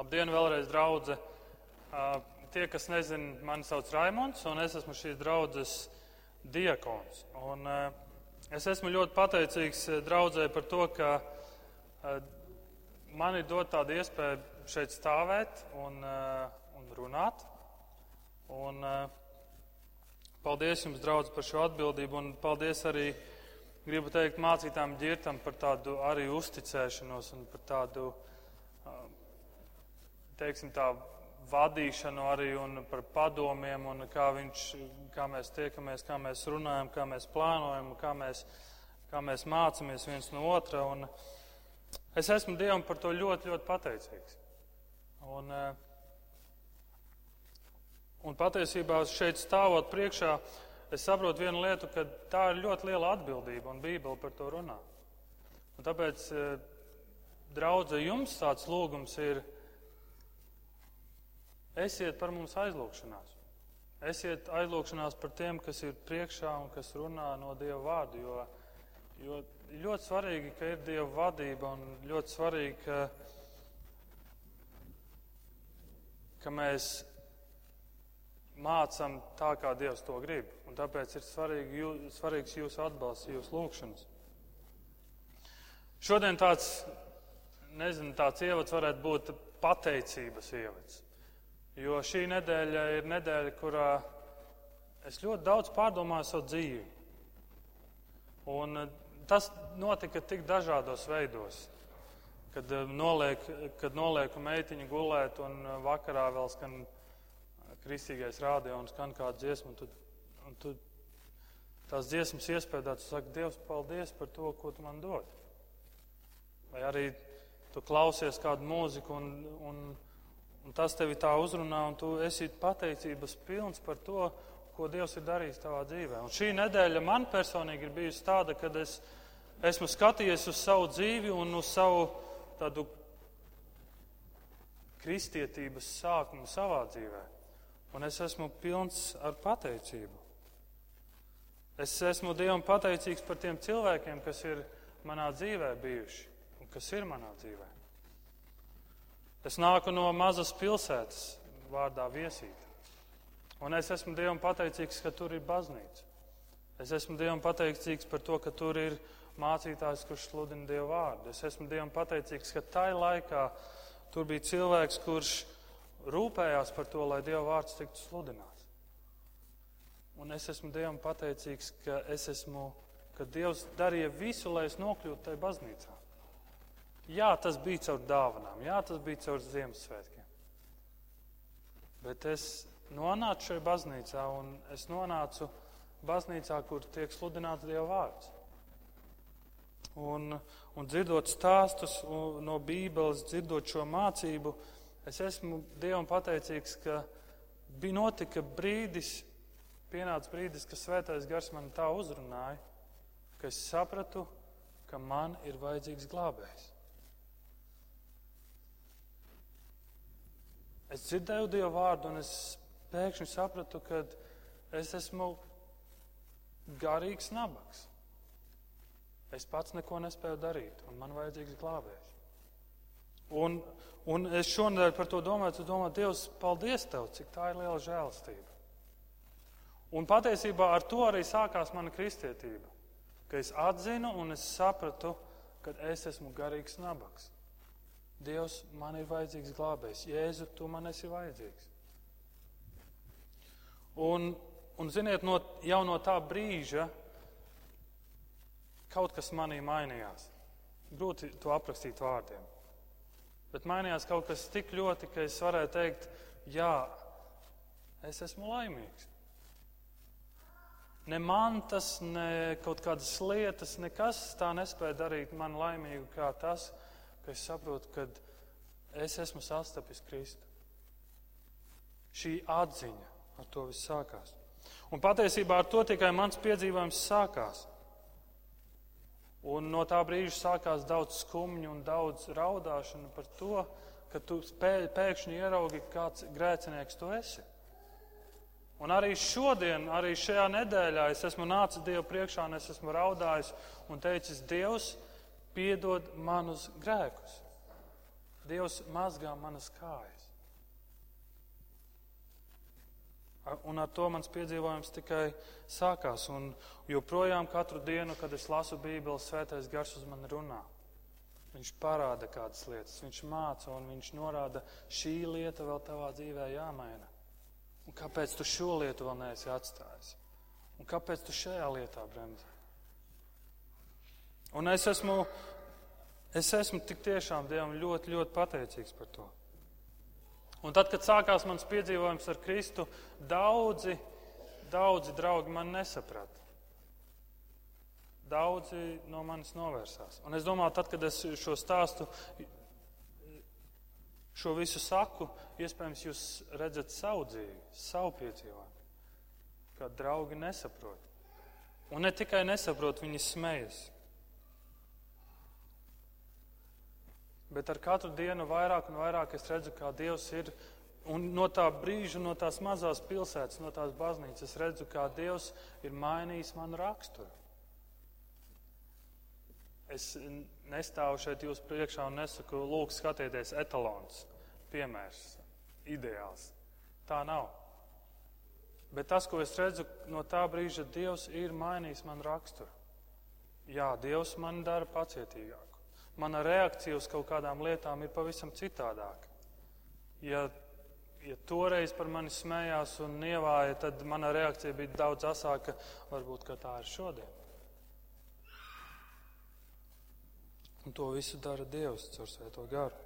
Labdien, vēlreiz, draugi! Tie, kas nezina, mani sauc Raimons, un es esmu šīs draudzes diakons. Un, es esmu ļoti pateicīgs draudzē par to, ka man ir dot tādu iespēju šeit stāvēt un, un runāt. Un, paldies jums, draugi, par šo atbildību, un paldies arī, gribu teikt, mācītām ģirtam par tādu arī uzticēšanos un par tādu teiksim, tā vadīšanu arī un par padomiem un kā, viņš, kā mēs tiekamies, kā mēs runājam, kā mēs plānojam, kā mēs, kā mēs mācāmies viens no otra. Un es esmu Dievam par to ļoti, ļoti pateicīgs. Un, eh, un patiesībā šeit stāvot priekšā, es saprotu vienu lietu, ka tā ir ļoti liela atbildība un Bībele par to runā. Un tāpēc, eh, draudze, jums tāds lūgums ir Esiet par mums aizlūgšanās. Esiet aizlūgšanās par tiem, kas ir priekšā un kas runā no Dieva vārdu. Jo, jo ļoti svarīgi, ka ir Dieva vadība un ļoti svarīgi, ka, ka mēs mācām tā, kā Dievs to grib. Un tāpēc ir svarīgi, jū, svarīgs jūsu atbalsts, jūsu lūgšanas. Šodien tāds, nezinu, tāds ievads varētu būt pateicības ievads. Jo šī nedēļa ir nedēļa, kurā es ļoti daudz pārdomāju savu dzīvi. Un eh, tas notika tik dažādos veidos. Kad, eh, noliek, kad nolieku meitiņu gulēt, un eh, vakarā vēl skan kristīgais rādio un skan kāda dziesma, un tu, un tu tās dziesmas iespējā, tu saki, Dievs, paldies par to, ko tu man dod. Vai arī tu klausies kādu mūziku un, un Un tas tevi tā uzrunā, un tu esi pateicības pilns par to, ko Dievs ir darījis tavā dzīvē. Un šī nedēļa man personīgi ir bijusi tāda, kad es esmu skatījies uz savu dzīvi un uz savu tādu kristietības sākumu savā dzīvē. Un es esmu pilns ar pateicību. Es esmu Dievam pateicīgs par tiem cilvēkiem, kas ir manā dzīvē bijuši un kas ir manā dzīvē. Es nāku no mazas pilsētas vārdā Viesīta. Un es esmu Dievam pateicīgs, ka tur ir baznīca. Es esmu Dievam pateicīgs par to, ka tur ir mācītājs, kurš sludina Dievu vārdu. Es esmu Dievam pateicīgs, ka tajā laikā tur bija cilvēks, kurš rūpējās par to, lai Dieva vārds tiktu sludināts. Un es esmu Dievam pateicīgs, ka, esmu, ka Dievs darīja visu, lai es nokļūtu tajā baznīcā. Jā, tas bija caur dāvanām, jā, tas bija caur Ziemassvētkiem. Bet es nonācu šajā baznīcā, un es nonācu baznīcā, kur tiek sludināts Dieva vārds. Un, un dzirdot stāstus no Bībeles, dzirdot šo mācību, es esmu Dievam pateicīgs, ka bija notika brīdis, pienāca brīdis, kad Svētais Gars man tā uzrunāja, ka es sapratu, ka man ir vajadzīgs glābējs. Es dzirdēju Dieva vārdu, un es pēkšņi sapratu, ka es esmu garīgs nabaks. Es pats neko nespēju darīt, un man vajadzīgs glābējs. Un, un es šonadēļ par to domāju, es domāju, Dievs, paldies Tev, cik tā ir liela žēlastība. Un patiesībā ar to arī sākās mana kristietība, ka es atzinu un es sapratu, ka es esmu garīgs nabaks. Dievs, man ir vajadzīgs glābējs. Jēzu, tu man esi vajadzīgs. Un, un ziniet, no, jau no tā brīža kaut kas manī mainījās. Grūti to aprakstīt vārdiem. Bet mainījās kaut kas tik ļoti, ka es varēju teikt, jā, es esmu laimīgs. Ne mantas, ne kaut kādas lietas, nekas tā nespēja darīt man laimīgu kā tas, ka es saprotu, ka es esmu sastapis Kristu. Šī atziņa ar to viss sākās. Un patiesībā ar to tikai mans piedzīvojums sākās. Un no tā brīža sākās daudz skumju un daudz raudāšanu par to, ka tu pēkšņi ieraugi, kāds grēcinieks tu esi. Un arī šodien, arī šajā nedēļā es esmu nācis Dievu priekšā un es esmu raudājis un teicis, Dievs, piedod manus grēkus. Dievs mazgā manas kājas. Un ar to mans piedzīvojums tikai sākās. Un joprojām katru dienu, kad es lasu Bībeli, svētais gars uz mani runā. Viņš parāda kādas lietas, viņš māca un viņš norāda, šī lieta vēl tavā dzīvē jāmaina. Un kāpēc tu šo lietu vēl neesi atstājis? Un kāpēc tu šajā lietā bremzē? Un es esmu, es esmu tik tiešām Dievam ļoti, ļoti pateicīgs par to. Un tad, kad sākās mans piedzīvojums ar Kristu, daudzi, daudzi draugi man nesaprata. Daudzi no manis novērsās. Un es domāju, tad, kad es šo stāstu, šo visu saku, iespējams, jūs redzat savu dzīvi, savu piedzīvojumu, kad draugi nesaprot. Un ne tikai nesaprot, viņi smejas. Bet ar katru dienu vairāk un vairāk es redzu, kā Dievs ir. Un no tā brīža, no tās mazās pilsētas, no tās baznīcas, es redzu, kā Dievs ir mainījis manu raksturu. Es nestāvu šeit jūs priekšā un nesaku, lūk, skatieties, etalons, piemērs, ideāls. Tā nav. Bet tas, ko es redzu no tā brīža, Dievs ir mainījis manu raksturu. Jā, Dievs man dara pacietīgāk mana reakcija uz kaut kādām lietām ir pavisam citādāka. Ja, ja toreiz par mani smējās un nievāja, tad mana reakcija bija daudz asāka, varbūt, tā ir šodien. Un to visu dara Dievs caur Svēto garu.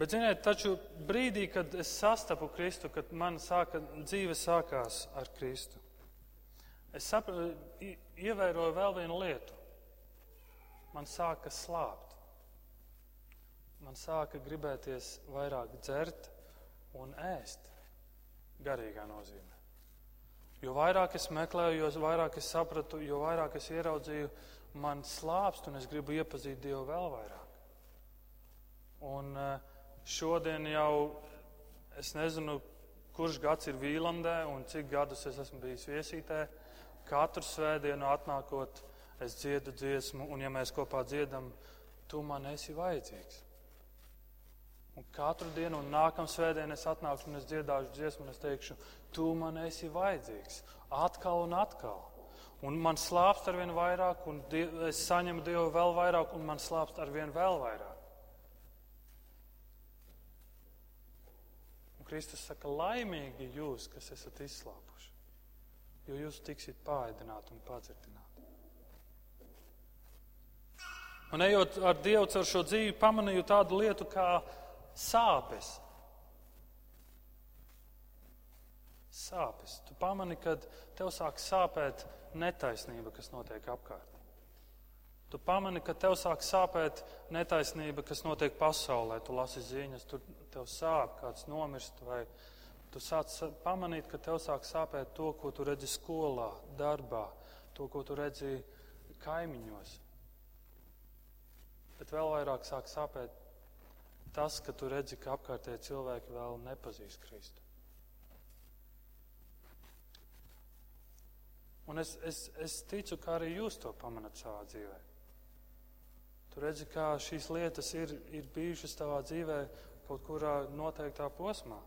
Bet, ziniet, taču brīdī, kad es sastapu Kristu, kad man sāka, dzīve sākās ar Kristu, es sapratu, ievēroju vēl vienu lietu. Man sāka slāpt. Man sāka gribēties vairāk dzert un ēst garīgā nozīmē. Jo vairāk es meklēju, jo vairāk es sapratu, jo vairāk es ieraudzīju, man slāpst un es gribu iepazīt Dievu vēl vairāk. Un eh, šodien jau es nezinu, kurš gads ir Vīlandē un cik gadus es esmu bijis viesītē. Katru svētdienu atnākot, es dziedu dziesmu, un ja mēs kopā dziedam, tu man esi vajadzīgs. Un katru dienu, un nākamā svētdienā es atnākšu un es dziedāšu dziesmu, un es teikšu, tu man esi vajadzīgs. Atkal un atkal. Un man slāpst ar vien vairāk, un es saņemu Dievu vēl vairāk, un man slāpst ar vien vēl vairāk. Un Kristus saka, laimīgi jūs, kas esat izslāpuši jo jūs tiksiet pāēdināti un padzirdināti. Un ejot ar Dievu caur šo dzīvi, pamanīju tādu lietu kā sāpes. Sāpes. Tu pamani, kad tev sāk sāpēt netaisnība, kas notiek apkārt. Tu pamani, ka tev sāk sāpēt netaisnība, kas notiek pasaulē. Tu lasi ziņas, tur tev sāp, kāds nomirst vai Tu sāc pamanīt, ka tev sāk sāpēt to, ko tu redzi skolā, darbā, to, ko tu redzi kaimiņos. Bet vēl vairāk sāk sāpēt tas, ka tu redzi, ka apkārtēji cilvēki vēl nepazīst Kristu. Un es, es, es ticu, ka arī jūs to pamanat savā dzīvē. Tu redzi, kā šīs lietas ir, ir bijušas tavā dzīvē kaut kurā noteiktā posmā.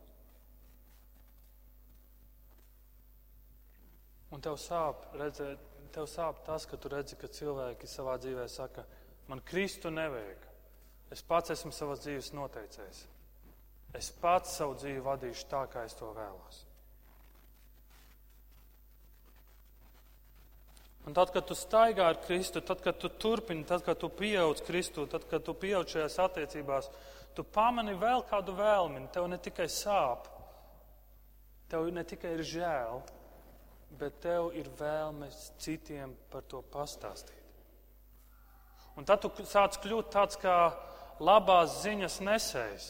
Un tev sāp, redzēt, tev sāp tas, ka tu redzi, ka cilvēki savā dzīvē saka, man Kristu nevajag. Es pats esmu savas dzīves noteicējis. Es pats savu dzīvi vadīšu tā, kā es to vēlos. Un tad, kad tu staigā ar Kristu, tad, kad tu turpini, tad, kad tu pieaug Kristu, tad, kad tu pieaug šajās attiecībās, tu pamani vēl kādu vēlmi. Tev ne tikai sāp, tev ne tikai ir žēl, bet tev ir vēlmes citiem par to pastāstīt. Un tad tu sāc kļūt tāds kā labās ziņas nesējs.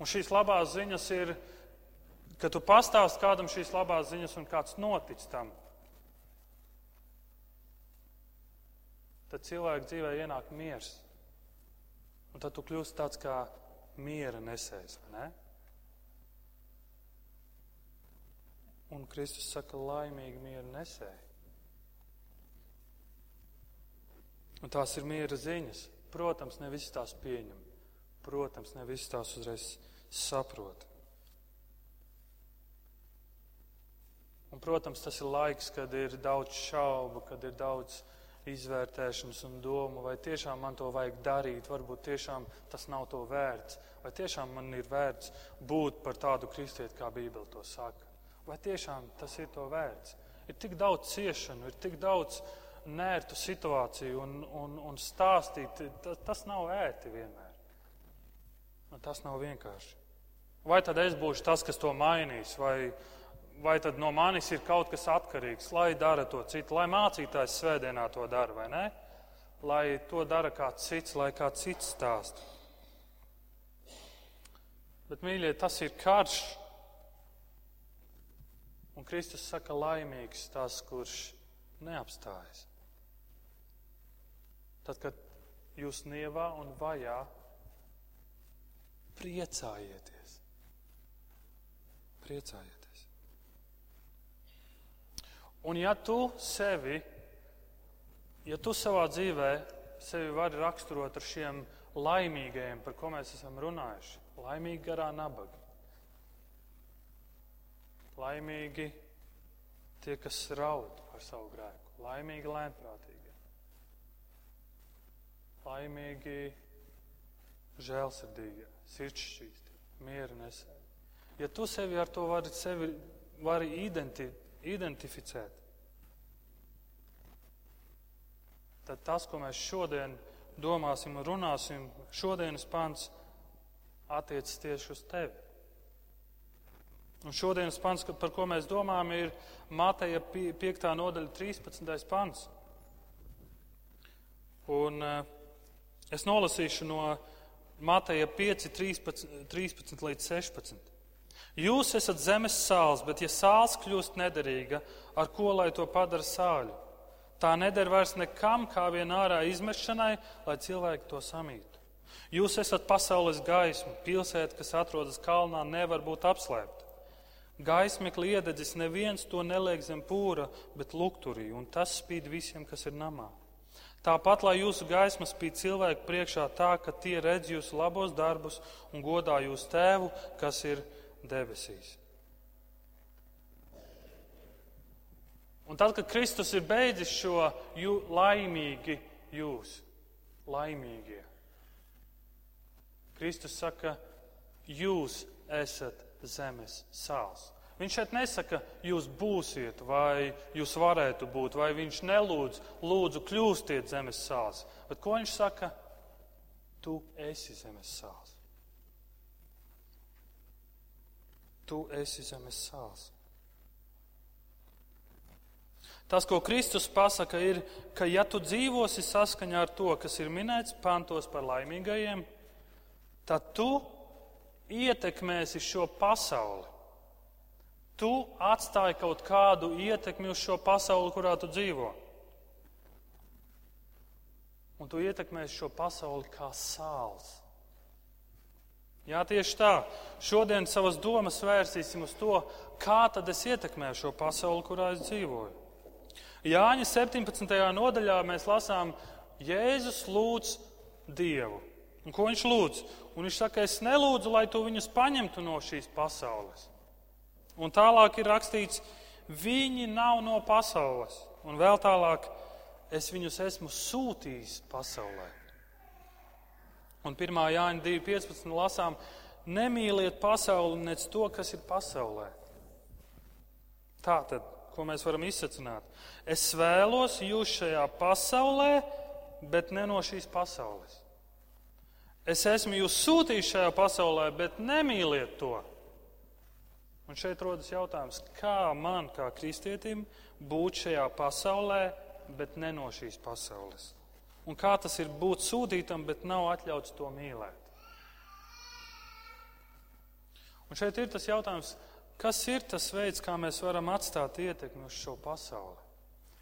Un šīs labās ziņas ir, ka tu pastāst kādam šīs labās ziņas un kāds notic tam. Tad cilvēku dzīvē ienāk miers. Un tad tu kļūsi tāds kā miera nesējs. Ne? Un Kristus saka, laimīgi mieru nesēji. Un tās ir miera ziņas. Protams, ne visi tās pieņem. Protams, ne visi tās uzreiz saprot. Un, protams, tas ir laiks, kad ir daudz šaubu, kad ir daudz izvērtēšanas un domu, vai tiešām man to vajag darīt, varbūt tiešām tas nav to vērts, vai tiešām man ir vērts būt par tādu kristieti, kā Bībele to saka. Vai tiešām tas ir to vērts? Ir tik daudz ciešanu, ir tik daudz nērtu situāciju un, un, un stāstīt, tas, tas nav ērti vienmēr. Un tas nav vienkārši. Vai tad es būšu tas, kas to mainīs, vai, vai tad no manis ir kaut kas atkarīgs, lai dara to citu, lai mācītājs svētdienā to dara, vai ne? Lai to dara kāds cits, lai kāds cits stāsta. Bet, mīļie, tas ir karš. Un Kristus saka, laimīgs tas, kurš neapstājas. Tad, kad jūs nievā un vajā, priecājieties. Priecājieties. Un ja tu sevi, ja tu savā dzīvē sevi vari raksturot ar šiem laimīgajiem, par ko mēs esam runājuši, laimīgi garā nabaga, laimīgi tie, kas raud par savu grēku, laimīgi lēnprātīgi, laimīgi žēlsirdīgi, sirdsšķīsti, miera nesēji. Ja tu sevi ar to vari, sevi vari identi, identificēt, tad tas, ko mēs šodien domāsim un runāsim, šodienas pants attiecas tieši uz tevi. Un šodienas pants, par ko mēs domājam, ir Mateja 5. nodaļa 13. pants. Un uh, es nolasīšu no Mateja 5, 13, 13 līdz 16. Jūs esat zemes sāls, bet ja sāls kļūst nederīga, ar ko lai to padara sāļu? Tā neder vairs nekam, kā vien ārā izmešanai, lai cilvēki to samītu. Jūs esat pasaules gaisma, pilsēta, kas atrodas kalnā, nevar būt apslēpta. Gaismekli iededzis neviens to neliek zem pūra, bet lukturī, un tas spīd visiem, kas ir namā. Tāpat, lai jūsu gaisma spīd cilvēku priekšā tā, ka tie redz jūsu labos darbus un godā jūsu tēvu, kas ir debesīs. Un tad, kad Kristus ir beidzis šo jū, laimīgi jūs, laimīgie, Kristus saka, jūs esat zemes sāls. Viņš šeit nesaka, jūs būsiet, vai jūs varētu būt, vai viņš nelūdz, lūdzu, kļūstiet zemes sāls. Bet ko viņš saka? Tu esi zemes sāls. Tu esi zemes sāls. Tas, ko Kristus pasaka, ir, ka ja tu dzīvosi saskaņā ar to, kas ir minēts pantos par laimīgajiem, tad tu ietekmēsi šo pasauli. Tu atstāji kaut kādu ietekmi uz šo pasauli, kurā tu dzīvo. Un tu ietekmēsi šo pasauli kā sāls. Jā, tieši tā. Šodien savas domas vērsīsim uz to, kā tad es ietekmēju šo pasauli, kurā es dzīvoju. Jāņa 17. nodaļā mēs lasām, Jēzus lūdz Dievu. Un ko viņš lūdz? Un viņš saka, es nelūdzu, lai tu viņus paņemtu no šīs pasaules. Un tālāk ir rakstīts, viņi nav no pasaules. Un vēl tālāk, es viņus esmu sūtījis pasaulē. Un 1. Jāņa 2.15. lasām, nemīliet pasauli nec to, kas ir pasaulē. Tā tad ko mēs varam izsacināt. Es vēlos jūs šajā pasaulē, bet ne no šīs pasaules. Es esmu jūs sūtījis šajā pasaulē, bet nemīliet to. Un šeit rodas jautājums, kā man, kā kristietim, būt šajā pasaulē, bet ne no šīs pasaules. Un kā tas ir būt sūtītam, bet nav atļauts to mīlēt. Un šeit ir tas jautājums, Kas ir tas veids, kā mēs varam atstāt ietekmi uz šo pasauli?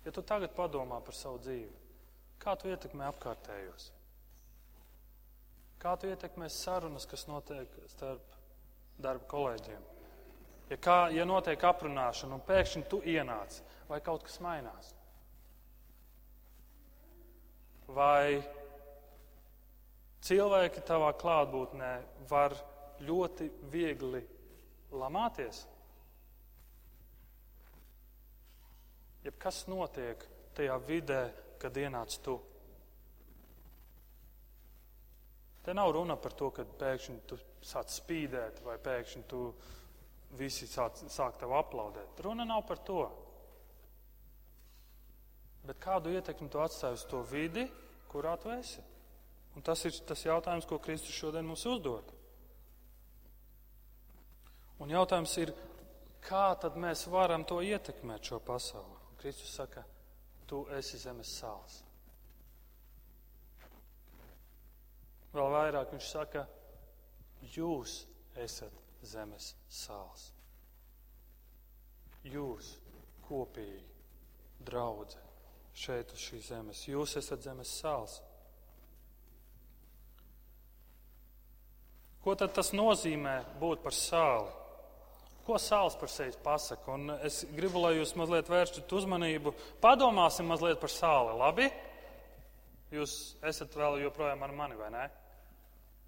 Ja tu tagad padomā par savu dzīvi, kā tu ietekmē apkārtējos? Kā tu ietekmē sarunas, kas notiek starp darba kolēģiem? Ja, kā, ja notiek aprunāšana un pēkšņi tu ienāc, vai kaut kas mainās? vai cilvēki tavā klātbūtnē var ļoti viegli lamāties? Jeb kas notiek tajā vidē, kad ienāc tu? Te nav runa par to, ka pēkšņi tu sāc spīdēt vai pēkšņi tu visi sāk, sāk tev aplaudēt. Runa nav par to. Bet kādu ietekmi tu atstāji uz to vidi, kurā tu esi? Un tas ir tas jautājums, ko Kristus šodien mums uzdod. Un jautājums ir, kā tad mēs varam to ietekmēt šo pasauli? Kristus saka, tu esi zemes sāls. Vēl vairāk viņš saka, jūs esat zemes sāls. Jūs kopīgi, draugi, šeit uz šīs zemes. Jūs esat zemes sāls. Ko tad tas nozīmē būt par sāli? Ko sāls par sevi pasaka? Un es gribu, lai jūs mazliet vēršat uzmanību. Padomāsim mazliet par sāli, labi? Jūs esat vēl joprojām ar mani, vai ne?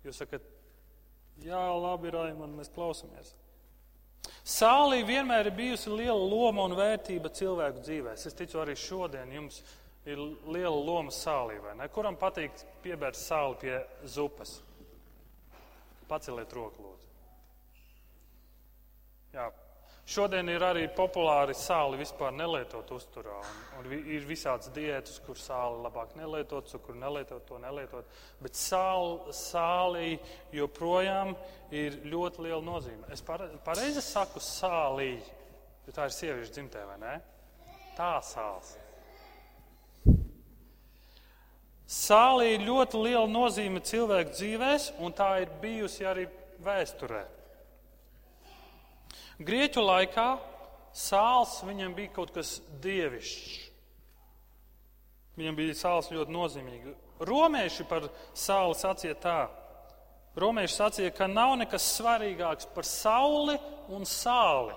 Jūs sakat, jā, labi, Raimond, mēs klausamies. Sālī vienmēr ir bijusi liela loma un vērtība cilvēku dzīvēs. Es ticu, arī šodien jums ir liela loma sālī, vai ne? Kuram patīk piebērt sāli pie zupas? Paceliet roku, lūdzu. Jā, Šodien ir arī populāri sāli vispār nelietot uzturā. Un, un ir visādas diētas, kur sāli labāk nelietot, kur nelietot to nelietot. Bet sāli, sālī joprojām ir ļoti liela nozīme. Es pareizi saku sālī, jo tā ir sieviešu dzimtē, vai ne? Tā sāls. Sālī ir ļoti liela nozīme cilvēku dzīvēs, un tā ir bijusi arī vēsturē. Grieķu laikā sāls viņam bija kaut kas dievišķs. Viņam bija sāls ļoti nozīmīgi. Romieši par sāli sacīja tā. Romieši sacīja, ka nav nekas svarīgāks par sauli un sāli.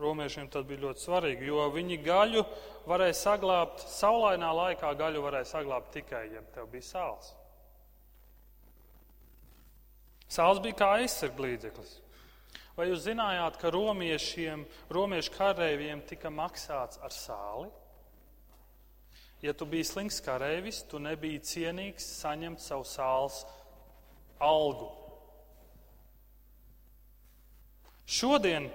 Romiešiem tas bija ļoti svarīgi, jo viņi gaļu varēja saglabāt, saulainā laikā gaļu varēja saglabāt tikai, ja tev bija sāls. Sāls bija kā aizsarglīdzeklis. Vai jūs zinājāt, ka romiešiem, romiešu kareiviem tika maksāts ar sāli? Ja tu biji slings kareivis, tu nebija cienīgs saņemt savu sāls algu. Šodien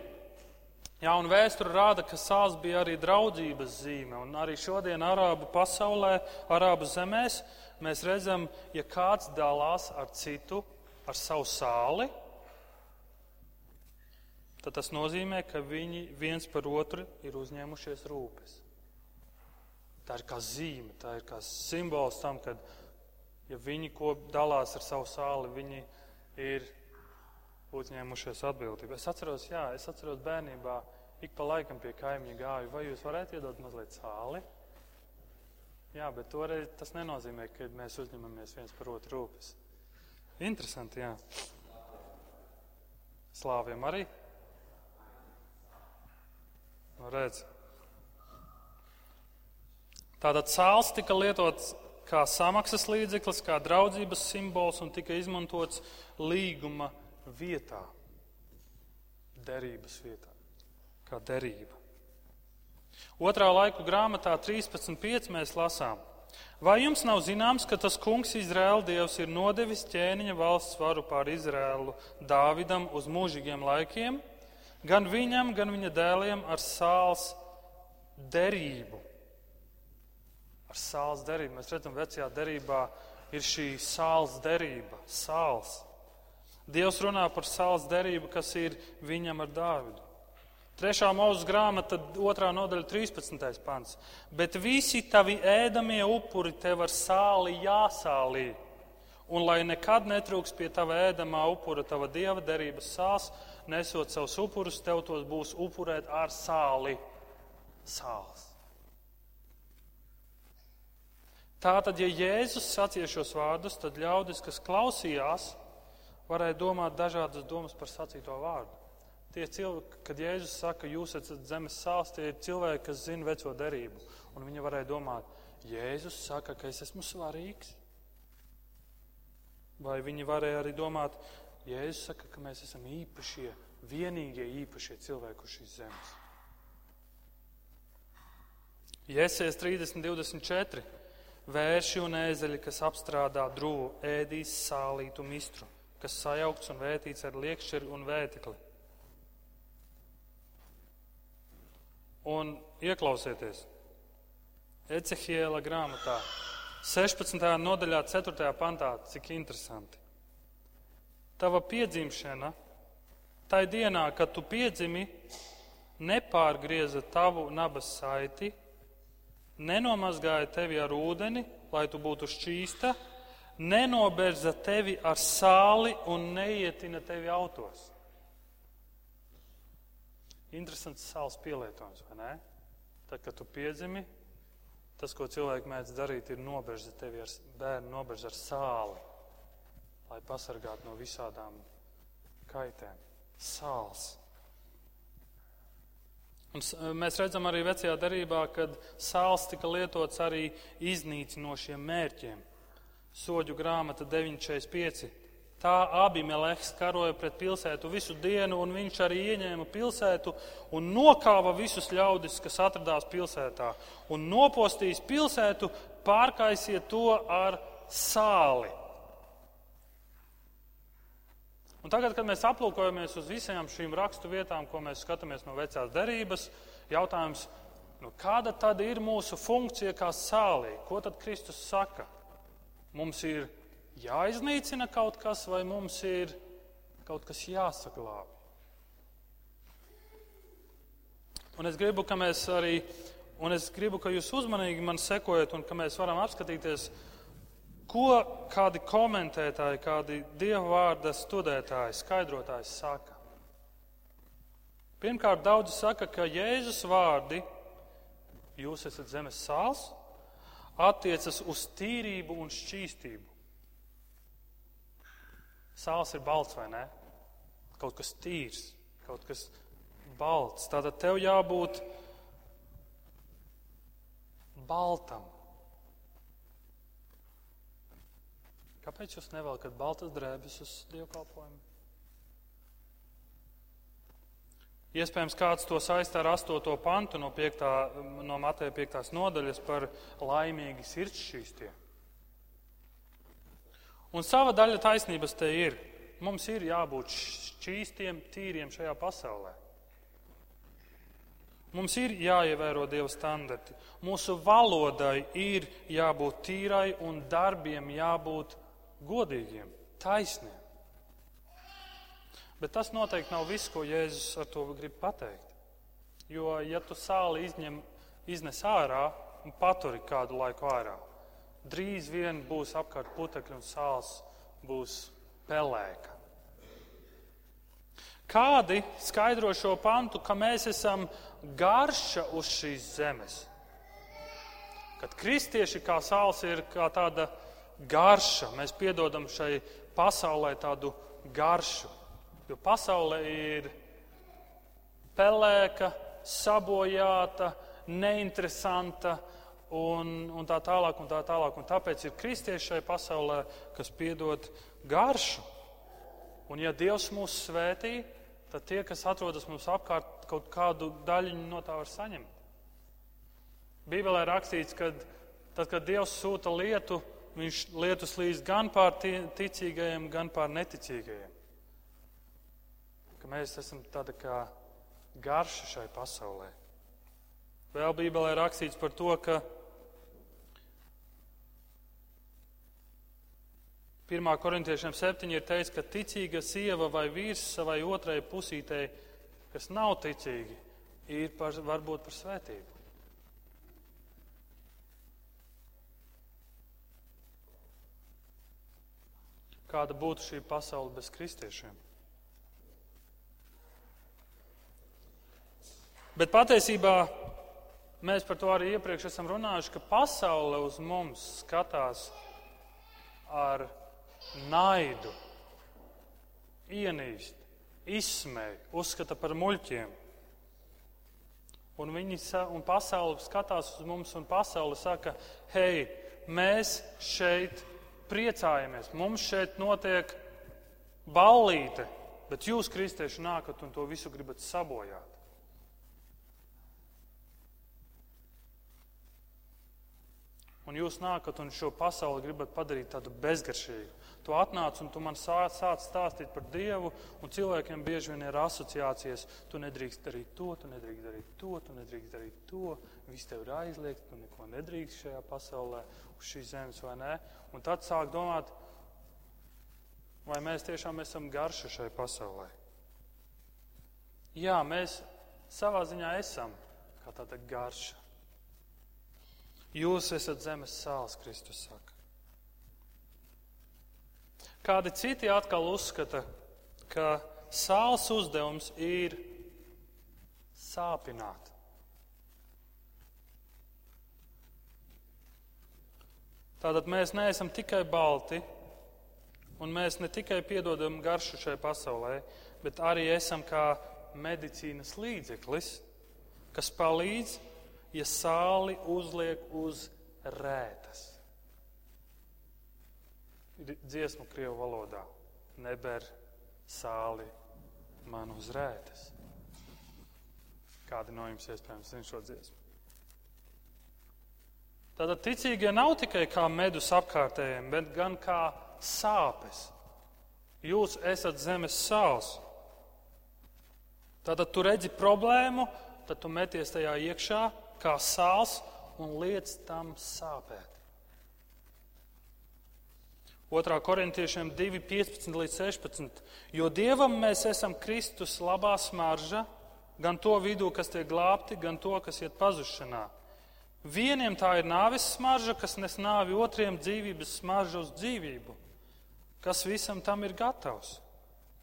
jauna vēsture rāda, ka sāls bija arī draudzības zīme. Un arī šodien Arābu pasaulē, Arābu zemēs, mēs redzam, ja kāds dalās ar citu, ar savu sāli, tad tas nozīmē, ka viņi viens par otru ir uzņēmušies rūpes. Tā ir kā zīme, tā ir kā simbols tam, ka ja viņi ko dalās ar savu sāli, viņi ir uzņēmušies atbildību. Es atceros, jā, es atceros bērnībā, ik pa laikam pie kaimiņa gāju, vai jūs varētu iedot mazliet sāli? Jā, bet toreiz tas nenozīmē, ka mēs uzņemamies viens par otru rūpes. Interesanti, jā. Slāviem arī. Nu, redz. Tātad sāls tika lietots kā samaksas līdzeklis, kā draudzības simbols un tika izmantots līguma vietā, derības vietā, kā derība. Otrā laiku grāmatā 13.5 mēs lasām. Vai jums nav zināms, ka tas kungs Izraēla dievs ir nodevis ķēniņa valsts varu pār Izraēlu Dāvidam uz mūžīgiem laikiem? Gan viņam, gan viņa dēliem ar sāls derību. Ar sāls derību. Mēs redzam, vecajā derībā ir šī sāls derība, sāls. Dievs runā par sāls derību, kas ir viņam ar Dāvidu. Trešā mūža grāmata, otrā nodaļa, 13. pants. Bet visi tavi ēdamie upuri tev ar sāli jāsālī. Un lai nekad netrūks pie tava ēdamā upura, tava dieva derības sāls, nesot savus upurus, tev tos būs upurēt ar sāli. Sāls. Tātad, ja Jēzus sacīja šos vārdus, tad ļaudis, kas klausījās, varēja domāt dažādas domas par sacīto vārdu. Tie cilvēki, kad Jēzus saka, jūs esat zemes sāls, tie ir cilvēki, kas zina veco derību. Un viņi varēja domāt, Jēzus saka, ka es esmu svarīgs? Vai viņi varēja arī domāt, Jēzus saka, ka mēs esam īpašie, vienīgie īpašie cilvēki uz šīs zemes? Jēzus 30, 24. Vērši un ēzeļi, kas apstrādā drūvu, ēdīs sālītu mistru, kas sajaukts un vētīts ar liekšķeri un vētikli. Un ieklausieties, Ecehiela grāmatā, 16. nodaļā, 4. pantā, cik interesanti. Tava piedzimšana, tai dienā, kad tu piedzimi, nepārgrieza tavu nabas saiti nenomazgāja tevi ar ūdeni, lai tu būtu šķīsta, nenoberza tevi ar sāli un neietina tevi autos. Interesants sāls pielietojums, vai ne? Tad, kad tu piedzimi, tas, ko cilvēki mēdz darīt, ir noberza tevi ar bērnu, noberza ar sāli, lai pasargātu no visādām kaitēm. Sāls. Un mēs redzam arī vecajā darbā, kad sāls tika lietots arī iznīcinošiem mērķiem. Soģu grāmata 945. Tā abi Meleks karoja pret pilsētu visu dienu, un viņš arī ieņēma pilsētu un nokāva visus ļaudis, kas atradās pilsētā. Un nopostījis pilsētu, pārkaisiet to ar sāli. Un tagad, kad mēs aplūkojamies uz visām šīm rakstu vietām, ko mēs skatāmies no vecās derības, jautājums, nu, kāda tad ir mūsu funkcija kā sālī? Ko tad Kristus saka? Mums ir jāiznīcina kaut kas, vai mums ir kaut kas jāsaglābj? Un es gribu, ka mēs arī, un es gribu, ka jūs uzmanīgi man sekojat, un ka mēs varam apskatīties, Ko kādi komentētāji, kādi dievu vārda studētāji, skaidrotāji saka? Pirmkārt, daudzi saka, ka Jēzus vārdi, jūs esat zemes sāls, attiecas uz tīrību un šķīstību. Sāls ir balts vai ne? Kaut kas tīrs, kaut kas balts. Tātad tev jābūt baltam. Kāpēc jūs nevelkat baltas drēbes uz dievkalpojumu? Iespējams, kāds to saistā ar 8. pantu no, 5, no Mateja 5. nodaļas par laimīgi sirds šķīstie. Un sava daļa taisnības te ir. Mums ir jābūt šķīstiem, tīriem šajā pasaulē. Mums ir jāievēro Dieva standarti. Mūsu valodai ir jābūt tīrai un darbiem jābūt godīgiem, taisniem. Bet tas noteikti nav viss, ko Jēzus ar to grib pateikt. Jo, ja tu sāli izņem, iznes ārā un paturi kādu laiku ārā, drīz vien būs apkārt putekļi un sāls būs pelēka. Kādi skaidro šo pantu, ka mēs esam garša uz šīs zemes? Kad kristieši kā sāls ir kā tāda garša. Mēs piedodam šai pasaulē tādu garšu. Jo pasaulē ir pelēka, sabojāta, neinteresanta un, un tā tālāk. Un tā tālāk. Un tāpēc ir kristieši šai pasaulē, kas piedod garšu. Un ja Dievs mūs svētī, tad tie, kas atrodas mums apkārt, kaut kādu daļiņu no tā var saņemt. Bībelē rakstīts, ka tad, kad Dievs sūta lietu, viņš lietus līdz gan pār ticīgajiem, gan pār neticīgajiem. Ka mēs esam tāda kā garša šai pasaulē. Vēl Bībelē rakstīts par to, ka 1. korintiešiem 7 ir teikts, ka ticīga sieva vai vīrs savai otrai pusītei, kas nav ticīgi, ir par, varbūt par svētību. Kāda būtu šī pasaule bez kristiešiem. Bet patiesībā mēs par to arī iepriekš esam runājuši, ka pasaule uz mums skatās ar naidu, ienīst, izsmēju, uzskata par muļķiem. Un, viņi, un pasaule skatās uz mums, un pasaule saka, hei, mēs šeit priecājamies, mums šeit notiek ballīte, bet jūs, kristieši, nākat un to visu gribat sabojāt. Un jūs nākat un šo pasauli gribat padarīt tādu bezgaršīgu. Tu atnāc un tu man sāc, sāc stāstīt par Dievu, un cilvēkiem bieži vien ir asociācijas. Tu nedrīkst darīt to, tu nedrīkst darīt to, tu nedrīkst darīt to. Viss tev ir aizliegts, tu neko nedrīkst šajā pasaulē, uz šīs zemes vai nē. Un tad sāk domāt, vai mēs tiešām esam garši šai pasaulē. Jā, mēs savā ziņā esam kā tāda garša. Jūs esat zemes sāls, Kristus saka. Kādi citi atkal uzskata, ka sāls uzdevums ir sāpināt. Tātad mēs neesam tikai balti, un mēs ne tikai piedodam garšu šai pasaulē, bet arī esam kā medicīnas līdzeklis, kas palīdz, ja sāli uzliek uz rētas dziesmu Krievu valodā. Neber sāli man uz rētas. Kādi no jums iespējams zina šo dziesmu? Tātad ticīgie nav tikai kā medus apkārtējiem, bet gan kā sāpes. Jūs esat zemes sāls. Tātad tu redzi problēmu, tad tu meties tajā iekšā kā sāls un liec tam sāpēt. 2. korintiešiem 2, 15 līdz 16. Jo dievam mēs esam Kristus labā smarža, gan to vidū, kas tiek glābti, gan to, kas iet pazušanā. Vieniem tā ir nāves smarža, kas nes nāvi, otriem dzīvības smarža uz dzīvību. Kas visam tam ir gatavs?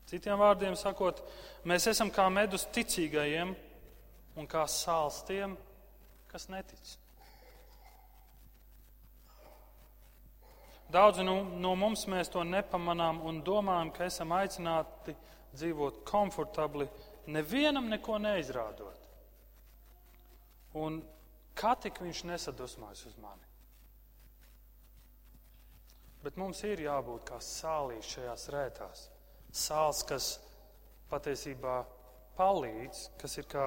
Citiem vārdiem sakot, mēs esam kā medus ticīgajiem un kā sāls tiem, kas netic. Daudzi no, no mums mēs to nepamanām un domājam, ka esam aicināti dzīvot komfortabli, nevienam neko neizrādot. Un kā tik viņš nesadusmojas uz mani? Bet mums ir jābūt kā sālīs šajās rētās. Sāls, kas patiesībā palīdz, kas ir kā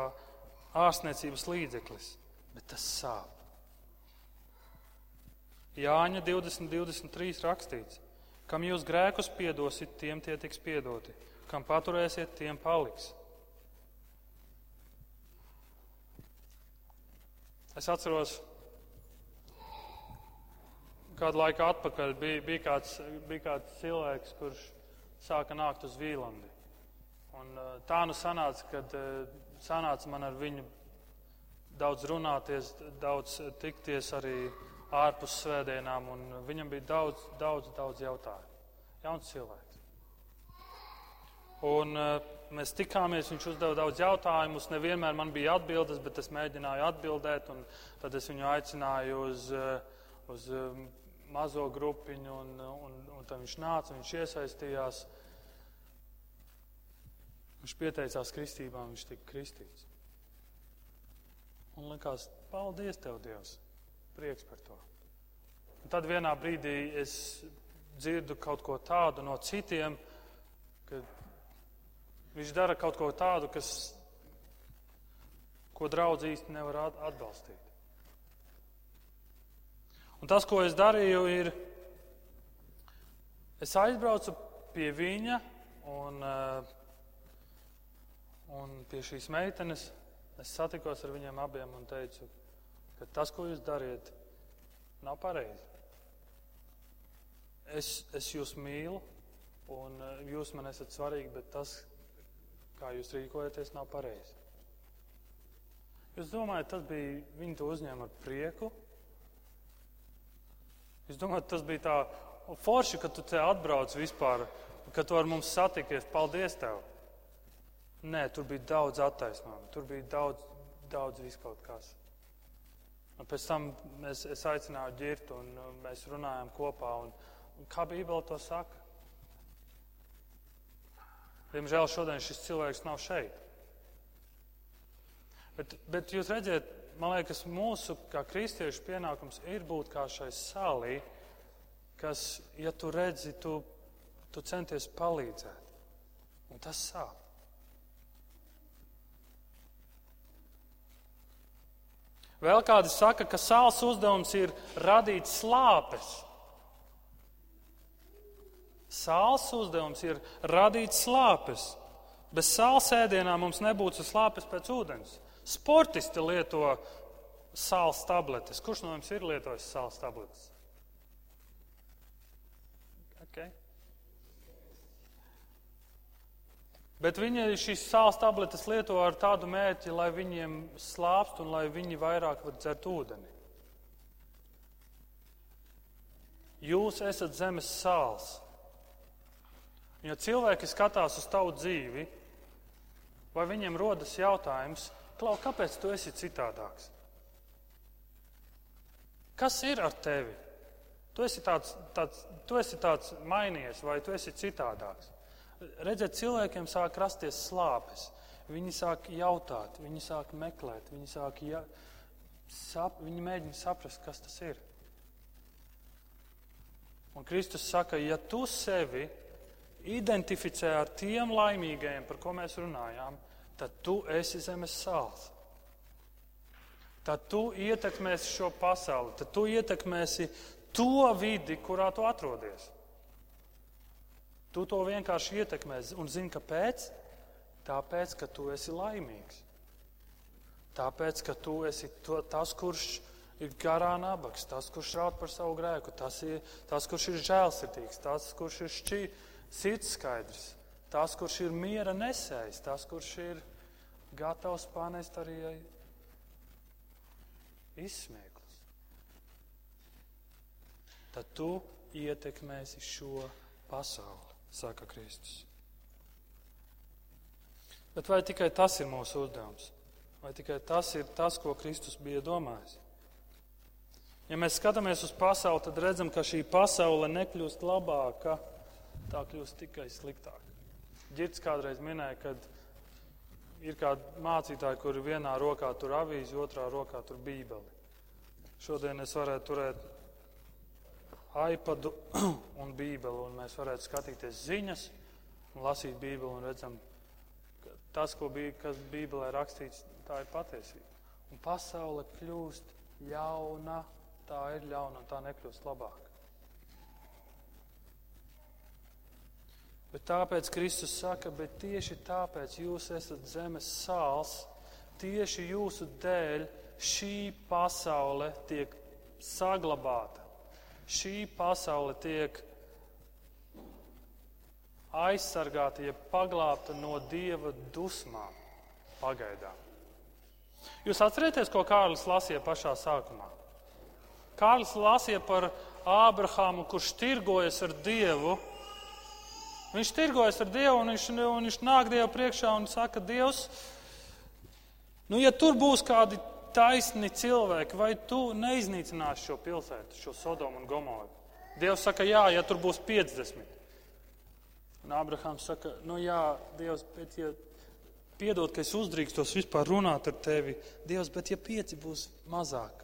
ārstniecības līdzeklis, bet tas sāp. Jāņa 20, 23 rakstīts, kam jūs grēkus piedosit, tiem tie tiks piedoti, kam paturēsiet, tiem paliks. Es atceros, kādu laiku atpakaļ bija, bija, kāds, bija kāds cilvēks, kurš sāka nākt uz Vīlandi. Un, tā nu sanāca, kad sanāca man ar viņu daudz runāties, daudz tikties arī ārpus svētdienām, un viņam bija daudz, daudz, daudz jautājumu. Jauns cilvēks. Un uh, mēs tikāmies, viņš uzdeva daudz jautājumus, nevienmēr man bija atbildes, bet es mēģināju atbildēt, un tad es viņu aicināju uz, uh, uz uh, mazo grupiņu, un, un, un tad viņš nāca, viņš iesaistījās. Viņš pieteicās kristībā, viņš tika kristīts. Un likās, paldies Tev, Dievs! Prieks par to. Un tad vienā brīdī es dzirdu kaut ko tādu no citiem, ka viņš dara kaut ko tādu, kas, ko draudz īsti nevar atbalstīt. Un tas, ko es darīju, ir, es aizbraucu pie viņa un, eh, un pie šīs meitenes. Es satikos ar viņiem abiem un teicu, ka tas, ko jūs dariet, nav pareizi. Es, es jūs mīlu, un eh, jūs man esat svarīgi, bet tas, kā jūs rīkojaties, nav pareizi. Jūs domājat, tas bija, viņi to uzņēma ar prieku? Jūs domājat, tas bija tā forši, ka tu te atbrauc vispār, ka tu ar mums satikies. Paldies tev! Nē, tur bija daudz attaisnojumu, tur bija daudz, daudz viskaut kas. Un pēc tam es, es aicināju ģirtu un mēs runājām kopā. Un, un kā Bībele to saka? Diemžēl šodien šis cilvēks nav šeit. Bet, bet jūs redzat, man liekas, mūsu kā kristiešu pienākums ir būt kā šai salī, kas, ja tu redzi, tu, tu centies palīdzēt. Un tas sāp. Vēl kādi saka, ka sāls uzdevums ir radīt slāpes. Sāls uzdevums ir radīt slāpes. Bez sāls ēdienā mums nebūtu slāpes pēc ūdens. Sportisti lieto sāls tabletes. Kurš no jums ir lietojis sāls tabletes? Bet viņi šīs sāls tabletes lieto ar tādu mērķi, lai viņiem slāpst un lai viņi vairāk var dzert ūdeni. Jūs esat zemes sāls. Ja cilvēki skatās uz tavu dzīvi, vai viņiem rodas jautājums, Klau, kāpēc tu esi citādāks? Kas ir ar tevi? Tu esi tāds, tāds, tu esi tāds mainījies, vai tu esi citādāks? Redzēt, cilvēkiem sāk rasties slāpes. Viņi sāk jautāt, viņi sāk meklēt, viņi, sāk ja, sap, viņi mēģina saprast, kas tas ir. Un Kristus saka, ja tu sevi identificē ar tiem laimīgajiem, par ko mēs runājām, tad tu esi zemes sāls. Tad tu ietekmēsi šo pasauli, tad tu ietekmēsi to vidi, kurā tu atrodies. Tu to vienkārši ietekmē un zini, kāpēc? Tāpēc, ka tu esi laimīgs. Tāpēc, ka tu esi to, tas, kurš ir garā nabaks, tas, kurš raud par savu grēku, tas, ir, tas kurš ir žēlsirdīgs, tas, kurš ir šķī, sirds skaidrs, tas, kurš ir miera nesējs, tas, kurš ir gatavs panest arī izsmieklus. Tad tu ietekmēsi šo pasauli saka Kristus. Bet vai tikai tas ir mūsu uzdevums? Vai tikai tas ir tas, ko Kristus bija domājis? Ja mēs skatāmies uz pasauli, tad redzam, ka šī pasaule nekļūst labāka, tā kļūst tikai sliktāka. Girts kādreiz minēja, ka ir kādi mācītāji, kuri vienā rokā tur avīzi, otrā rokā tur bībeli. Šodien es varētu turēt iPadu un Bībeli, un mēs varētu skatīties ziņas lasīt Bībeli un redzam, ka tas, ko bija, kas Bībelē rakstīts, tā ir patiesība. Un pasaule kļūst ļauna, tā ir ļauna un tā nekļūst labāk. Bet tāpēc Kristus saka, bet tieši tāpēc jūs esat zemes sāls, tieši jūsu dēļ šī pasaule tiek saglabāta šī pasaule tiek aizsargāta, ja paglābta no dieva dusmām pagaidām. Jūs atcerieties, ko Kārlis lasīja pašā sākumā? Kārlis lasīja par Ābrahāmu, kurš tirgojas ar Dievu. Viņš tirgojas ar Dievu un viņš, un viņš nāk Dievu priekšā un saka, Dievs, nu, ja tur būs kādi taisni cilvēki, vai tu neiznīcināsi šo pilsētu, šo Sodomu un Gomoru? Dievs saka, jā, ja tur būs 50. Un Abrahams saka, nu jā, Dievs, bet ja piedod, ka es uzdrīkstos vispār runāt ar tevi, Dievs, bet ja pieci būs mazāk.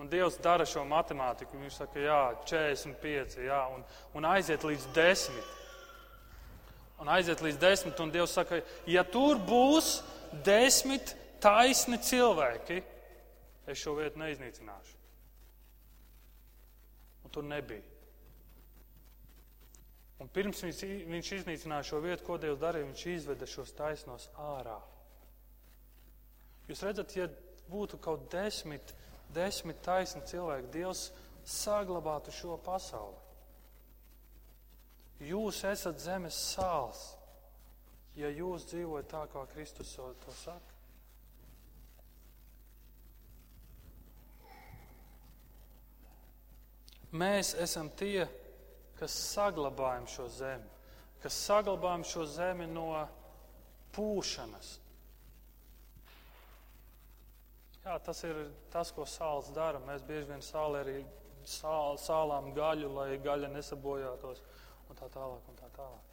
Un Dievs dara šo matemātiku. Viņš saka, jā, 45, jā, un, un aiziet līdz 10. Un aiziet līdz 10, un Dievs saka, ja tur būs desmit taisni cilvēki, es šo vietu neiznīcināšu. Un tur nebija. Un pirms viņš, viņš iznīcināja šo vietu, ko Dievs darīja, viņš izveda šos taisnos ārā. Jūs redzat, ja būtu kaut desmit, desmit taisni cilvēki, Dievs saglabātu šo pasauli. Jūs esat zemes sāls ja jūs dzīvojat tā, kā Kristus to saka? Mēs esam tie, kas saglabājam šo zemi, kas saglabājam šo zemi no pūšanas. Jā, tas ir tas, ko sāls dara. Mēs bieži vien sāli arī sāl, sālām gaļu, lai gaļa nesabojātos un tā tālāk. Un tā tālāk.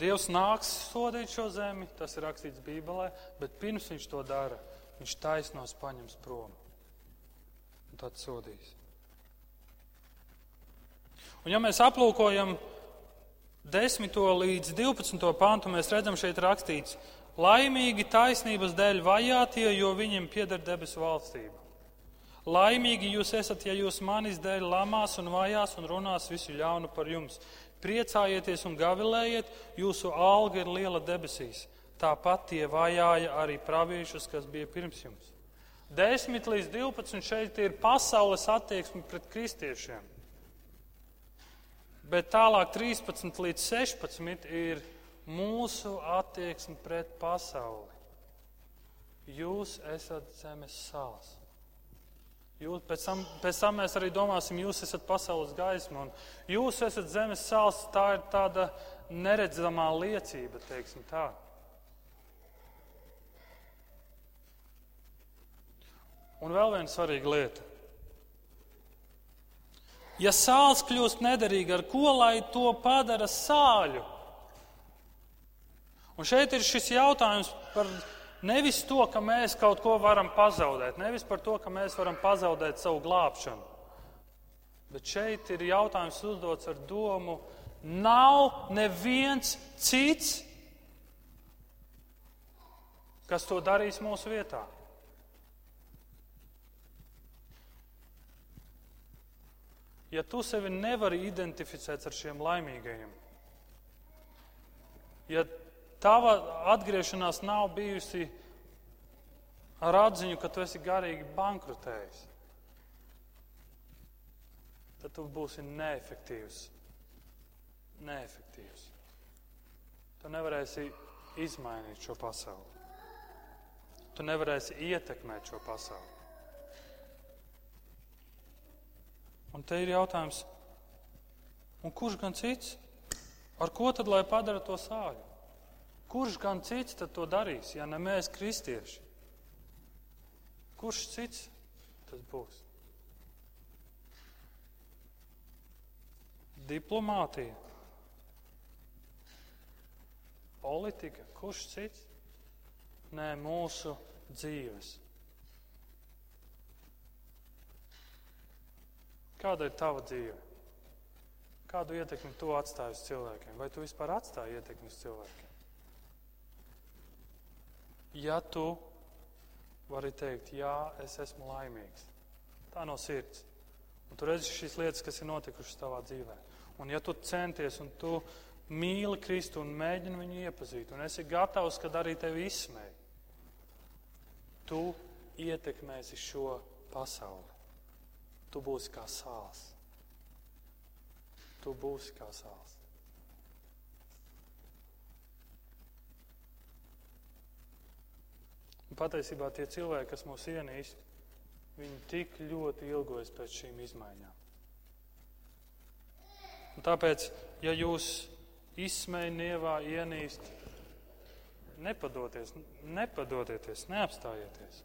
Dievs nāks sodīt šo zemi, tas ir rakstīts Bībelē, bet pirms viņš to dara, viņš taisnos paņems prom. Un tad sodīs. Un ja mēs aplūkojam 10. līdz 12. pantu, mēs redzam šeit rakstīts, laimīgi taisnības dēļ vajātie, jo viņiem pieder debesu valstība. Laimīgi jūs esat, ja jūs manis dēļ lamās un vajās un runās visu ļaunu par jums. Priecājieties un gavilējiet, jūsu alga ir liela debesīs. Tāpat tie vajāja arī praviešus, kas bija pirms jums. 10 līdz 12 šeit ir pasaules attieksme pret kristiešiem. Bet tālāk 13 līdz 16 ir mūsu attieksme pret pasauli. Jūs esat zemes sāls. Jūs, pēc, tam, pēc tam mēs arī domāsim, jūs esat pasaules gaisma un jūs esat zemes sāls. Tā ir tāda neredzamā liecība, teiksim tā. Un vēl viena svarīga lieta. Ja sāls kļūst nederīga, ar ko lai to padara sāļu? Un šeit ir šis jautājums par Nevis to, ka mēs kaut ko varam pazaudēt, nevis par to, ka mēs varam pazaudēt savu glābšanu. Bet šeit ir jautājums uzdots ar domu, nav neviens cits, kas to darīs mūsu vietā. Ja tu sevi nevari identificēt ar šiem laimīgajiem, ja tava atgriešanās nav bijusi ar atziņu, ka tu esi garīgi bankrotējis, tad tu būsi neefektīvs. Neefektīvs. Tu nevarēsi izmainīt šo pasauli. Tu nevarēsi ietekmēt šo pasauli. Un te ir jautājums, kurš gan cits? Ar ko tad lai padara to sāļu? Kurš gan cits tad to darīs, ja ne mēs, kristieši? Kurš cits tas būs? Diplomātija, politika, kurš cits? Nē, mūsu dzīves. Kāda ir tava dzīve? Kādu ietekmi tu atstāji uz cilvēkiem? Vai tu vispār atstāji ietekmi uz cilvēkiem? Ja tu vari teikt, jā, es esmu laimīgs. Tā no sirds. Un tu redzi šīs lietas, kas ir notikušas tavā dzīvē. Un ja tu centies un tu mīli Kristu un mēģini viņu iepazīt, un esi gatavs, kad arī tevi izsmēj, tu ietekmēsi šo pasauli. Tu būsi kā sāls. Tu būsi kā sāls. Patiesībā tie cilvēki, kas mūs ienīst, viņi tik ļoti ilgojas pēc šīm izmaiņām. Un tāpēc, ja jūs izsmēji, nievā, ienīst, nepadoties, nepadodieties, neapstājieties.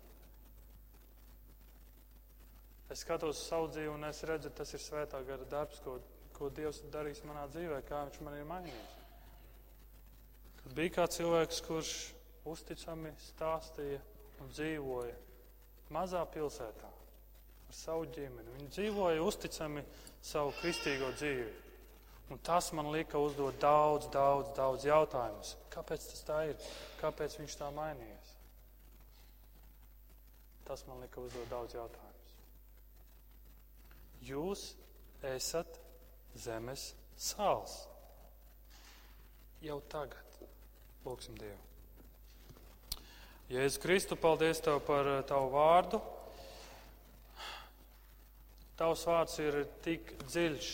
Es skatos uz savu dzīvi un es redzu, tas ir svētā gara darbs, ko, ko Dievs darīs manā dzīvē, kā Viņš man ir mainījis. Kad bija kāds cilvēks, kurš uzticami stāstīja un dzīvoja mazā pilsētā ar savu ģimeni. Viņi dzīvoja uzticami savu kristīgo dzīvi. Un tas man lika uzdot daudz, daudz, daudz jautājumus. Kāpēc tas tā ir? Kāpēc viņš tā mainījies? Tas man lika uzdot daudz jautājumus. Jūs esat zemes sāls. Jau tagad. Lūksim Dievu. Jēzus Kristu, paldies Tev par eh, Tavu vārdu. Tavs vārds ir tik dziļš,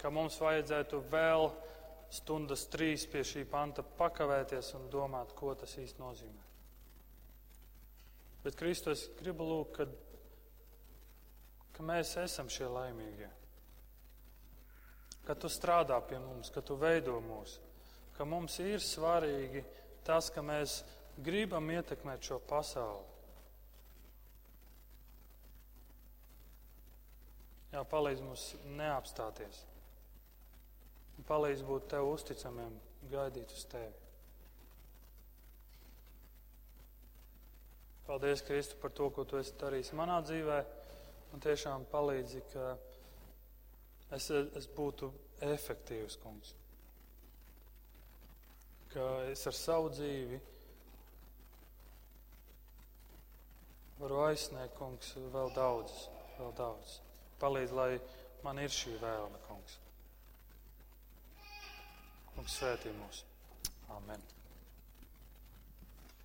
ka mums vajadzētu vēl stundas trīs pie šī panta pakavēties un domāt, ko tas īsti nozīmē. Bet Kristus gribu lūgt, ka, ka mēs esam šie laimīgie. Ka Tu strādā pie mums, ka Tu veido mūs, ka mums ir svarīgi tas, ka mēs gribam ietekmēt šo pasauli. Jā, palīdz mums neapstāties. Palīdz būt tev uzticamiem gaidīt uz tevi. Paldies, Kristu, par to, ko tu esi darījis manā dzīvē. Un tiešām palīdzi, ka es, es būtu efektīvs, kungs. Ka es ar savu dzīvi varu aizsniegt, kungs, vēl daudz, vēl daudz. Palīdz, lai man ir šī vēlme, kungs. Kungs svētī mūs. Amen.